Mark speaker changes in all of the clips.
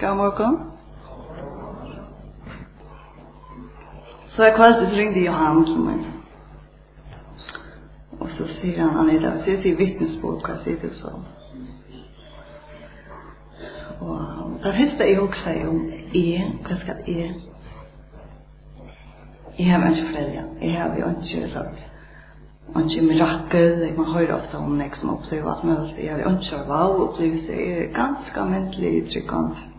Speaker 1: God morgon. Så jeg kvalitet ringde Johan til meg. Og så sier han, han er der, så jeg sier vittnesbord, hva sier du så. Og det første jeg også sier om er, hva skal är? Jeg har ikke flere, jeg har jo ikke sagt. Og ikke mirakel, jeg må høre ofte om nästa som opplever alt mulig. Jeg har ju inte så wow, upplever sig ganska mentligt tryggande.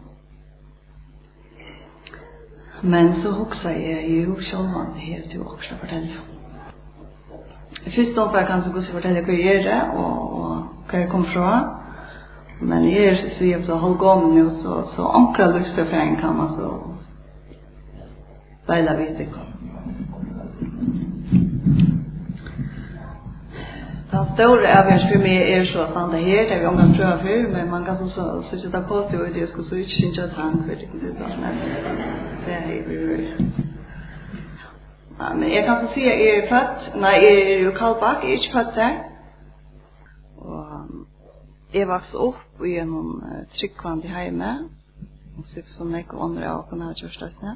Speaker 1: Men så husker jeg jo sjålvan det her til å fortelle. Først opp jeg kan så godt fortelle hva jeg gjør det, og, og hva jeg kom fra. Men jeg er så sviv til halvgången nå, så, så ankra lukstøfren kan man så leila vidt ikke om. Den store avgörs for meg er så att stanna här, det vi omgang prøver for, men man kan så sitte där på seg, og det skal så ikke inte at han för det är så här. Det vi vil. Ja, men jeg kan så si at se är ju fatt, nej är ju kallback, är ju fatt där. Och jag vaks upp i en tryggvand i hemma. Och så som jag och andra av på den här körstasna.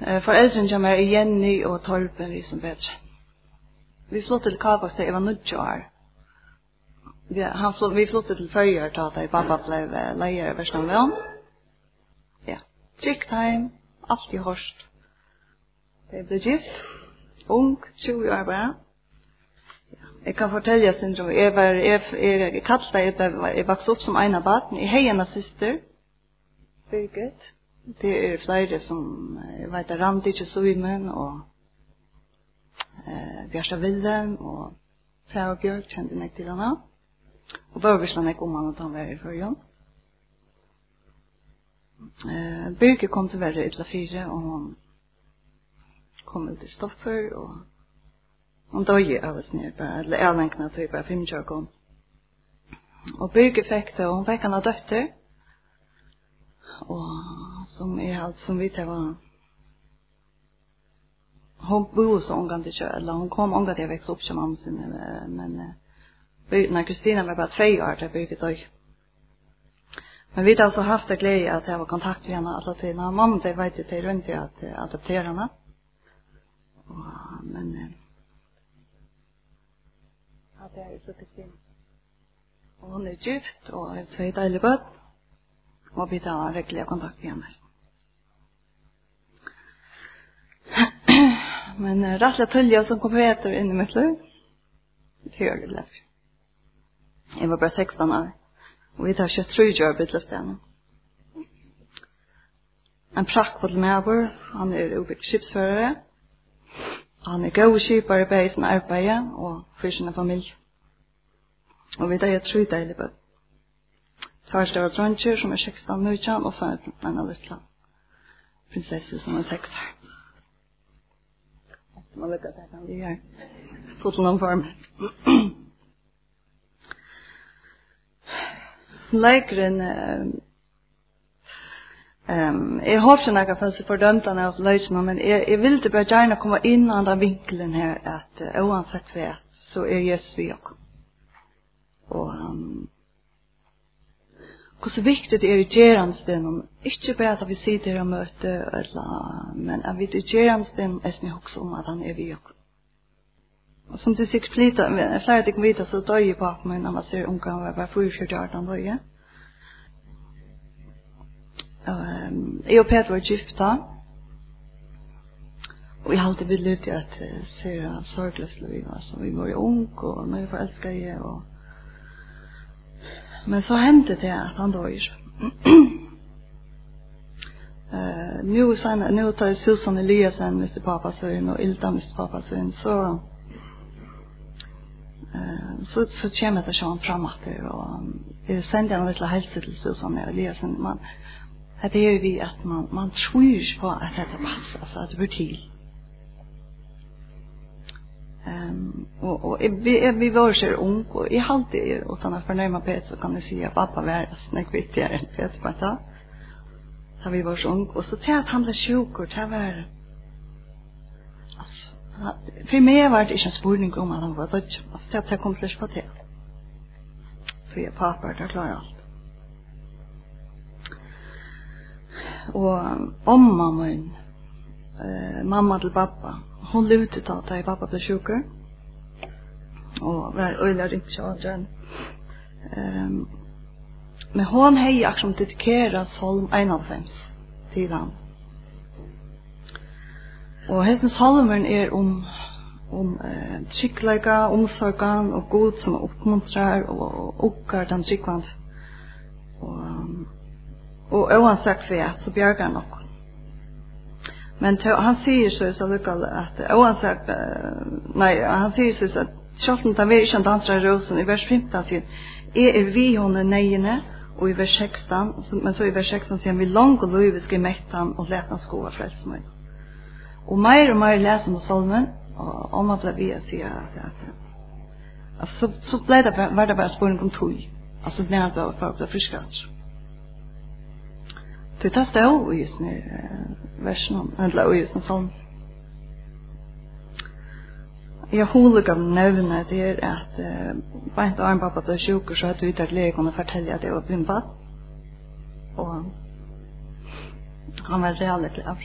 Speaker 1: Eh, för äldre kommer Jenny och Torpen liksom bättre. Vi flyttade till Kakos där jag var nio år. Vi, han flytt, vi flyttade till Föjer då där pappa blev lejare i Värstanvän. Ja, tryckt time, allt i horst. Det blev gift, ung, 20 år bara. Ja. Jeg kan fortelle syndrom. Jeg var, jeg, jeg, jeg kallte det, jeg, jeg vokste opp som en av baden. Jeg har en syster, Birgit. Det er flere som, jeg vet, Randi ikke så i Kjøsøymen og eh, Bjørsta Willem og Frau Bjørk kjente meg til henne. Og Børgersland er om han at han var i førjen. Eh, Birke kom til verre ytla fire, og han kom ut i stoffer, og han døg av oss nere, bare, eller jeg lenkene tog bare fem kjøkken. Og Birke fikk det, og hun fikk henne døtter, og som, er, som vi tar var hon bor så hon kan inte köra eller hon kom ångat jag växte upp som mamma sin men när Kristina var bara två år där bygget och Men vi har alltså haft det glädje att jag var kontakt med henne alla tiden. Hans mamma det vet inte runt jag att adoptera henne. Men ja, det är så Kristina. Och hon är gift och har två dejliga böt. Och vi tar regelmässig kontakt med henne. men uh, rättliga tulja som kom heter in i mitt liv. Det gör det lätt. Jag var bara 16 år. Och vi tar 23 år vid livsdelen. En praktfull medvår, han er ubygg skipsførere. Han er gode skipare på sin arbeid og for sin familj. Og vi tar tre deilige bød. Tvær større dronjer som er 16 nøytjan, og så er en av Prinsesse som er 6 år. Man lukkar at jeg kan bli her. Fått noen form. Som leikeren, Um, jeg har ikke noen følelse for dømtene av løsene, men jeg, jeg vil det bare gjerne komme inn i den vinkelen her, at uh, uansett hva, så er Jesus vi også. Og um, hvordan viktigt det är i gjerandstenen, inte bara att vi sitter her og møter, eller, men att vi i gjerandstenen är snill också om att han är vi også. Og som det sikkert flyter, flere av dere vet, så døg jeg bak meg når man ser unge, han var bare 44 år, han døg jeg. Jeg og Peter var gifta, og jeg halte vi levde i et ser sorgløst liv, altså vi var jo unge, og mye forelsker jeg, og Men så hände det att han dör. Eh nu sen nu tar Susan Eliasen Mr. Papa Sön och Ilda Mr. Papa Sön så eh så så kommer det sjön fram att det och det sände en liten hälsning till Susan Eliasen man är ju vi att man man tror på att det passar så att det blir till Ehm um, och och vi vi var så ung och i halt det och såna förnäma pet så kan man säga pappa var snack viktigare än pet på ta. Så vi var så ung och så tät han blev sjuk och det var alltså för mig var det inte en spurning om han var dött. Alltså det här kom på det. Så jag pappa där klarar allt. Och om mamma eh mamma till pappa hon levde ta ta i pappa ble sjuker. Og var öjla rymdsjön. Ehm um, men hon hej action dedikera Solm 91 til han. Og hessen salmen er om om eh, tryggleika, omsorgan og god som oppmuntrar og okkar den tryggvand. Og, og oansett for at så bjergar nokon. Men to, han sier så så lukal at oansett nei han sier så at Sjolten ta vi ikke en danser rosen. I vers 15 sier, jeg er vi hånden neiene, og i vers 16, men så i vers 16 sier vi lang og lov skal mette han og lete han skoa frelsmøyne. Og meir og meir leser om salmen, og om at vi sier at, at, at så, så ble det, var det bare spørning om tog, altså når det var for å bli friskere. Så det tar stå i versen, eller i sin salm. Jeg holder gav nevne det er at uh, beint av en pappa sjuk sjukker så hadde vi tatt lege kunne fortelle at jeg var bimpa. Og han var reale klar.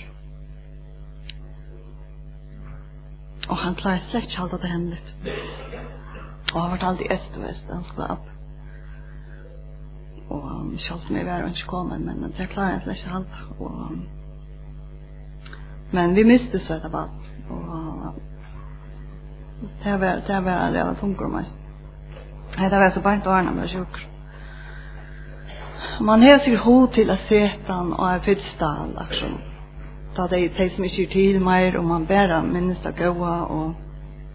Speaker 1: Og han klarer slett ikke alt det hemmelig. Og han var alltid øst og øst, han skulle opp. Og um, selv som jeg var ikke kommet, men det klarer han slett ikke alt. Og um, Men vi miste så etter bad. Og det var det var en rejäl tung mest. Det var så bänt att ordna med sjuk. Man har sig ho till att sätta han och en fyrstall liksom. Ta det det som inte till mer och man bära minns det goa och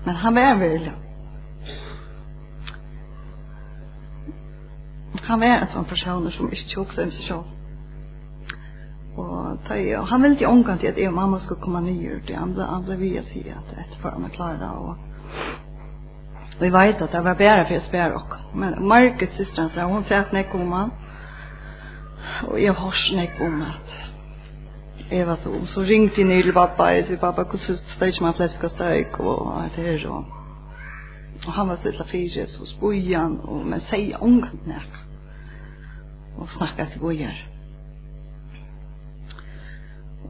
Speaker 1: men han var väl. Han var en sån person som inte tog seg själv. Og ta, han ville ikke omgang til at jeg og mamma skulle komme nye ut. Han ble, han ble via si at etterfor han er klar Og, og jeg vet at det var bedre for å spørre oss. Men Margit, systeren, sa, hun sier at nek om han. Og jeg har snakket om at jeg var så. Så ringte jeg nye til pappa. Jeg sier, pappa, hvordan steg man flesk og steg? Og alt det her. Og, og han var så illa fyrt, så spøy han. Og, men sier omgang til Og snakket til gode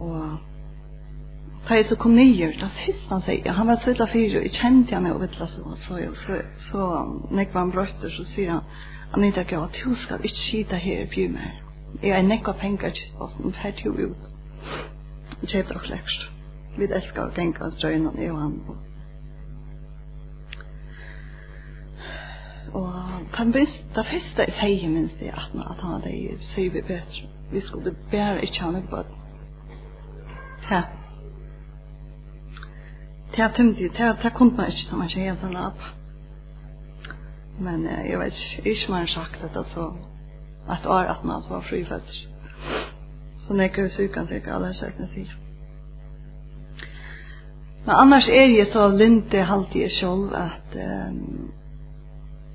Speaker 1: og Da jeg så kom nye, da fyrst han sier, han var sødla og jeg kjente han og vittla så, så, så, så nek var han brøtter, så sier han, han Anita Gav, du skal ikke skita her i bjummer. Jeg er nekva penger i kistposten, fer til ut. Kjøp dere lekst. Vi elskar å tenke oss drøyna, jeg og han. Og kan bist, da fyrst jeg sier minst det, at han hadde sier vi bedre. Vi skulle bare ikke ha noe Ja. Det har tømt det, det har kommet meg ikke til man ikke helt sånn opp. Men eh, jeg vet ikke, ikke man har sagt dette så, at år at man var frifødt. Så når jeg ikke syken, så er ikke alle kjøttene sier. Men annars er jeg så linte halte jeg selv at um,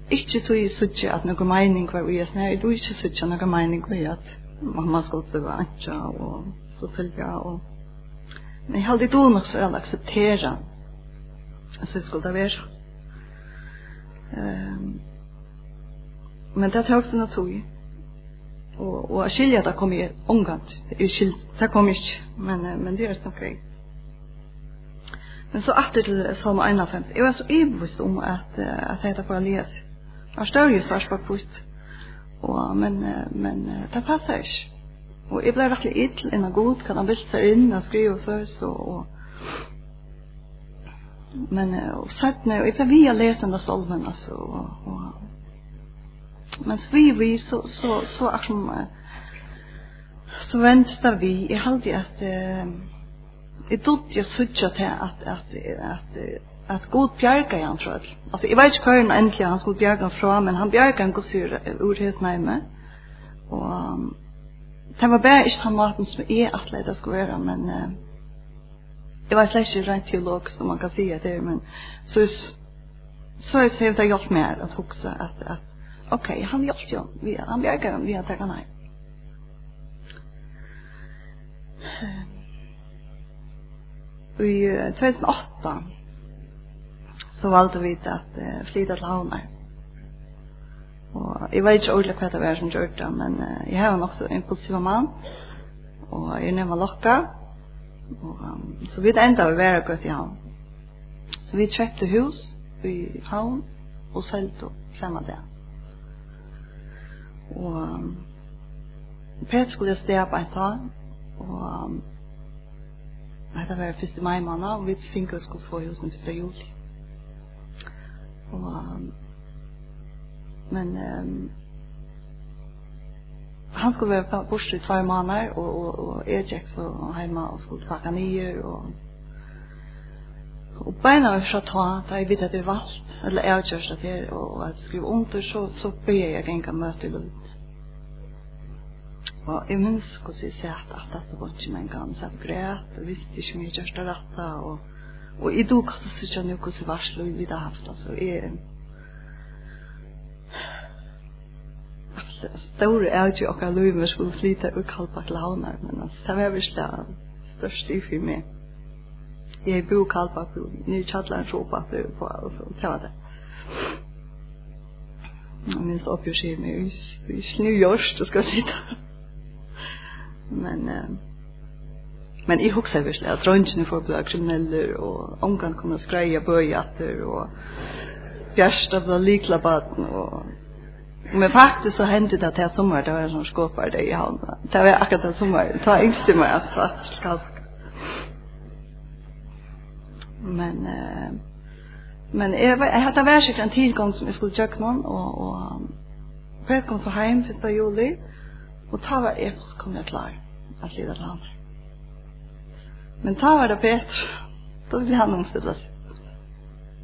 Speaker 1: ikke tog jeg sutje at noe mening var ui jeg snær, jeg tog ikke sutje noe mening var at mamma skulle til vantja og så tilja og Men jeg hadde ikke nok så jeg akseptera. Jeg synes skulle det være. Um, men det tar også noe tog. Og, og jeg skiljer at det kom jeg omgant. Jeg skiljer, det kom ikke. Men, men det er snakk greit. Men så atter til Salma 51. Jeg var så ibevist om at, at jeg heter for å lese. Jeg har større jo svart på pust. Og, men, men det passer ikke. Og jeg ble rettelig ytl enn av god, kan han belte seg inn og skrive og så, så, og... Men, og sættene, og jeg ble via lesen av salmen, altså, og, og... Men så vi, vi, så, så, så, er som, så ventes vi, jeg halte at, eh, jeg dodde jeg sutja til at, at, at, at god bjerga han fra alt. Altså, jeg vet ikke hva han endelig han skulle bjerga han fra, men han bjerga han gos ur, ur hos og, Det var bare ikke den maten som jeg atleid det skulle være, men uh, jeg var slett ikke rent teolog, som man kan si at det er, men så, så jeg ser det hjelp mer at hukse at, at ok, han hjelp jo, vi, han bjerger han, vi har takket nei. I 2008 så valgte vi at uh, flytta til Havnar. Og jeg vet ikke ordentlig hva det var som gjør det, men uh, jeg har nok så impulsiv mann, og jeg nevner lokka, og um, så vi enda var være gøtt i havn. Så vi kjøpte hus i havn, og selte samme det. Og um, Peter skulle stå på et tag, og um, dette var første mai måned, og vi fikk skulle få husen første juli. Og um, men um, han skulle være borte i tvær måneder, og, og, og jeg gikk så hjemme og skulle pakke nye, og Og beina var fra ta, da jeg vidt at det er valgt, eller jeg kjørst at her, og at jeg skrev under, så, så ber jeg enka møte i Lund. Og jeg minns hvordan jeg sett at det var ikke en gang, så jeg græt, og visste ikke mye kjørst av dette, og, og jeg dog at jeg sitte ikke noe hvordan varsel vi vidt har haft, altså, jeg, store avgjør okkar løyver skulle flyte og kalpa til Havnar, men altså, det var virkelig det største i for meg. Jeg bor i Kalbak, nye kjattler en råpa på, og så, det var det. Jeg minns oppgjør seg med i snujørs, du skal sitte. Men, men jeg husker virkelig at drøntjene får bli krimineller, og omgang kunne skreie bøyater, og bjerst av likla baden, og Men faktiskt så hände det att det sommar det var som skåpar det i havna. Det var akkurat det sommar. Ta yngst i mig att svart kalsk. Men eh, men jag hadde vært sikkert en tillgång som jeg skulle tjöka noen, och, och på kom så hem 1. juli och ta var jag kom jeg klar att lida til hamnar. Men ta var det bättre. Då ville han omställas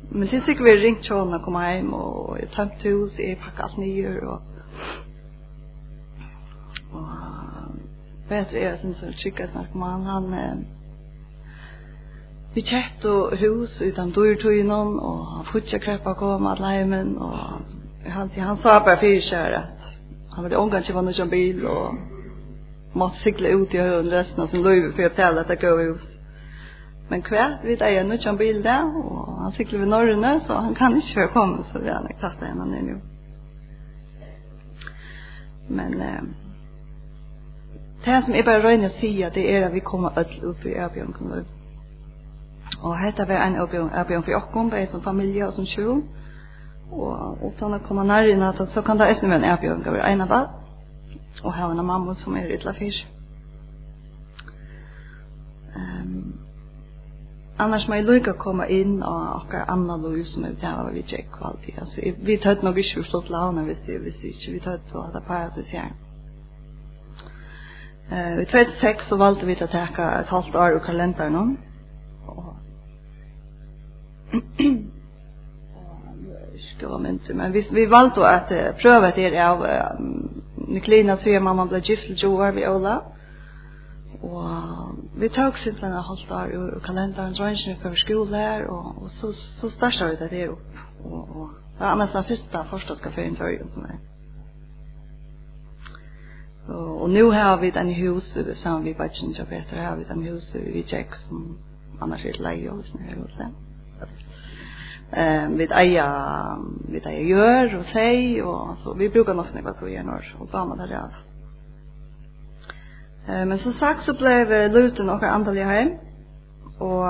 Speaker 1: men det sikkert vi ringt til henne å komme hjem, og jeg tømte hus, jeg pakket alt nye, og, og bedre er, synes jeg, kikket snakk med han, han, eh, Vi kjett og hus utan dyrtøynon, og han fortsatt krepa kom at leimen, og han, han sa bare fyrir seg at han ville omgang til vann bil, og måtte sikle ut i høyden resten av sin løyve for å at det går hus. Men kvar, vi eier en nødjan bil der, og han sykler ved Norrøne, så han kan ikke være kommet, så vi har lagt tatt igjen han er nå. Men eh, det som jeg bare røyner å si, det er at vi kommer ødel ut i Erbjørn Og dette var en Erbjørn for det bare som familie og som tjo. Og utan å komme nærmere, så kan det også være en Erbjørn for en av alle. Og her er en mamma som er ytla fyrst. annars må jeg lykke å komme inn og akkurat annet lov som jeg tar vi tjekk og alt det. Altså, vi tar nok ikke for flott lavene hvis, hvis ikke vi tar på det paradis sier. Uh, I 2006 så valgte vi til å teka et halvt år i kalenderen. Og ska vara mynt men vi vi valgte att uh, prøve det av uh, Niklina sier mamma ble gift til Joar vi Ola Og vi tok simpelthen en halvt år ur kalenderen, drønnsene for skole her, og, og så, så startet vi det der opp. Og, og, det var nesten første forståndskaffeen før jeg som er. Og, og nå har vi den hus, sammen med Bajin og Peter, har vi den hus i Jack som annars er leie og sånn her hos dem. Eh, vi eier, vi eier gjør og seg, og så vi bruker nok snakket å gjøre når, og da må det ræve. Eh, men som sagt så blev luten och andliga hem. Och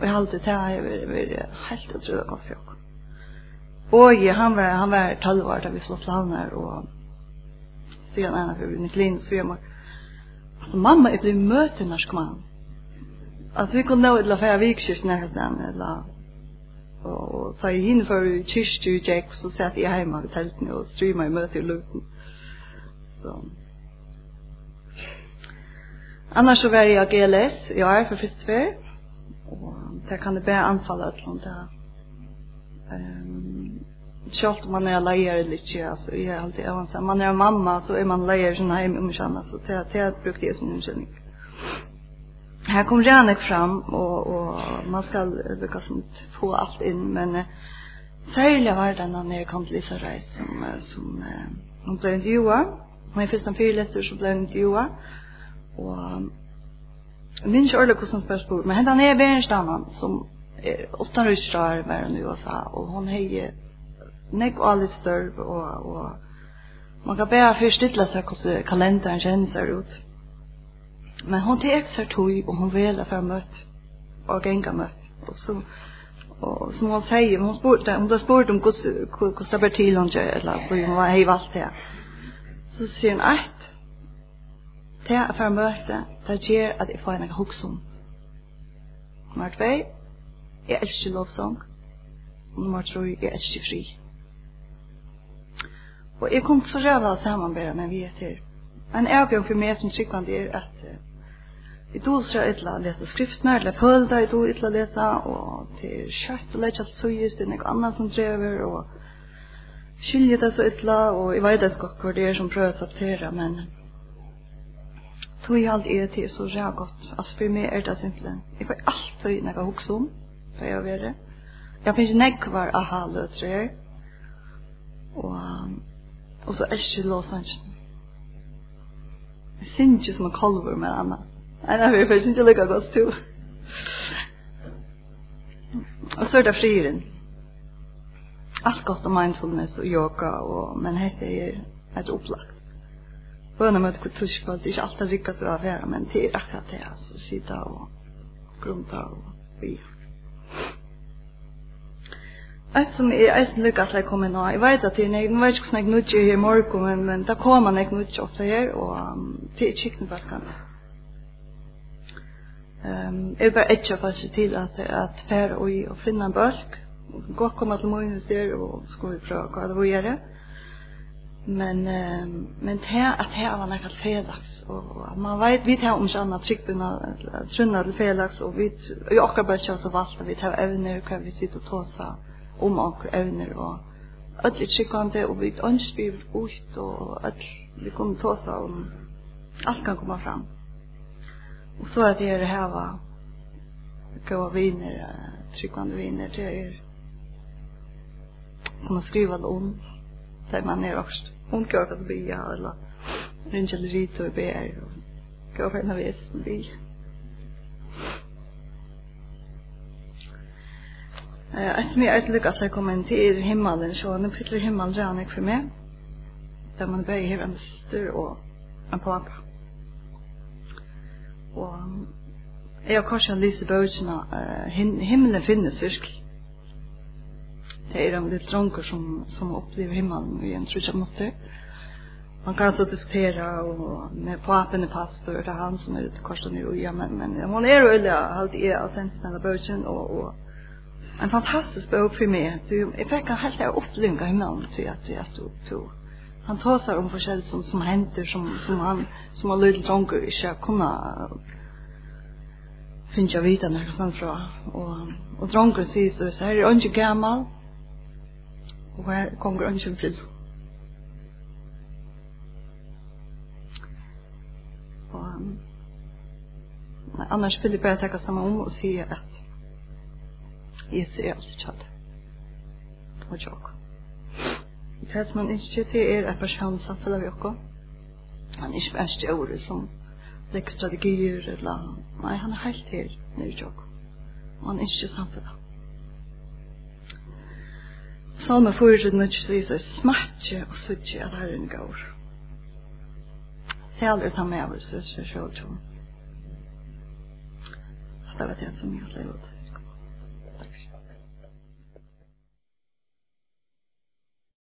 Speaker 1: vi har alltid det här över helt otroligt gott för oss. Och han var han var 12 år där vi flott landar och sen när vi blev klin så jag Alltså mamma är blev möten när ska man. Alltså vi kunde nå ett lafär vikskift när sen eller och så i in för kyrkstugek så satt jag hemma vid tältet och streamade möte i luten. Så Annars så var jeg GLS i år for første för. Og der kan det bare anfalle et eller annet. Um, Selv om man är lejer lite altså, jeg er alltid även så man er mamma så er man leier sånn hjemme om känna så det det brukar det som en Her kom Janek fram og, og man skal lycka som få alt inn, men uh, særlig var det når jeg kom til Lisa Reis som som hon blev intervjuad. Men först en fyrläster så blev hon intervjuad. Og jeg minns ikke hvordan hun spørsmål, men henne er Berenstannen, som er åttan rysrar var i USA, og hun hei nek og alle størv, og, og man kan bare forstille seg hvordan kalenderen kjenner seg ut. Men hun tek seg tog, og hun veler for møtt, og genga møtt. Og så, og som hon säger, hon spurte, hon spurt om hur hur hur Sabertilon eller hur hon var hej valt det. Så säger hon att Det at fara møte, det gjør at jeg får en hugsa om. Nummer 2, jeg elsker lovsang. Nummer 3, jeg elsker fri. Og jeg kom så rævla samanbæra med vi etter. En avbjørn for meg som tryggvand er at Vi tog så ytla å lese skriftene, eller følte jeg tog ytla å lese, og til kjøtt og lese alt søyes, det er noe annet som drever, og skilje det så ytla, og jeg vet ikke hva det er som prøver å saptere, men tog jeg alt er til så ræv godt. Altså for meg er det simpelthen. Jeg får alltid når jeg hukser om, da jeg vil det. Jeg finner ikke nekvar aha-løtre her. Og, og så er ikke låsansen. Jeg synes ikke som en kolver med Anna. Nei, nei, jeg finner ikke lykke godt til. Og så er det friren. Alt godt om mindfulness og yoga, og, men hette er et opplagt bøna med et tusch på att det inte alltid ryckas så affärer men det er akkurat det altså, sitta og grunta og vi. Ett som är ett lyckas lägga komma nå. Jag vet att det är jag vet inte hur mycket i morgon men men där kommer man inte mycket ofta här och det är på balkan. Ehm jag bara ett etcha fast till att att färra och och finna en bulk. Gå komma till morgonens där och ska vi pröva vad det var men eh, men det att det var något felaks och man vet vi tar om så annat tryck trunna till felaks och vi i åka bara så vart vi tar evne och kan vi sitta och tåsa om och evne og öll tryckande og vi anspyr ut og öll vi kommer tåsa om alt kan komma fram. Og så er det her det här va viner tryckande viner det är man skriva om Det man är också hon går att bya alla Angel Rito i ber och gå för när vi är bil. Eh, att mig är lycka sig komma in till himmelen så nu fyller himmelen redan för mig. Där man börjar ha en syster och en pappa. Och jag kanske lyser böjtjena, uh, himmelen finnes virkelig det er de litt dronker som, som opplever himmelen i en trutja måte man kan så diskutera och med papen är pastor det är han som är ute korsa nu ja men, men hon är öliga allt är av sensinella börsen och, och en fantastisk bok för mig. Du, jag fick en helt upplynga i namn till att jag stod till han tar sig om forskjell som, som händer som, som han som har lite ånger inte har kunnat finns jag vita när jag stannar från. Och, och drånger säger så här är inte gammal. Och här kommer inte en Og, annars vill jag bara tacka samma om och säga att Jesus är alltid kall. Og tjokk. Det som man ikke til er är person som følger vi också. Han er ikke verst i ordet som lägger strategier eller Nei, han er helt her nere i tjokk. Og han er ikke samfunnet. Salme 4, nødt til å si seg smertje og sutje at herren gaur. Sæl ut han med oss, så så så. Det var det som jag levde.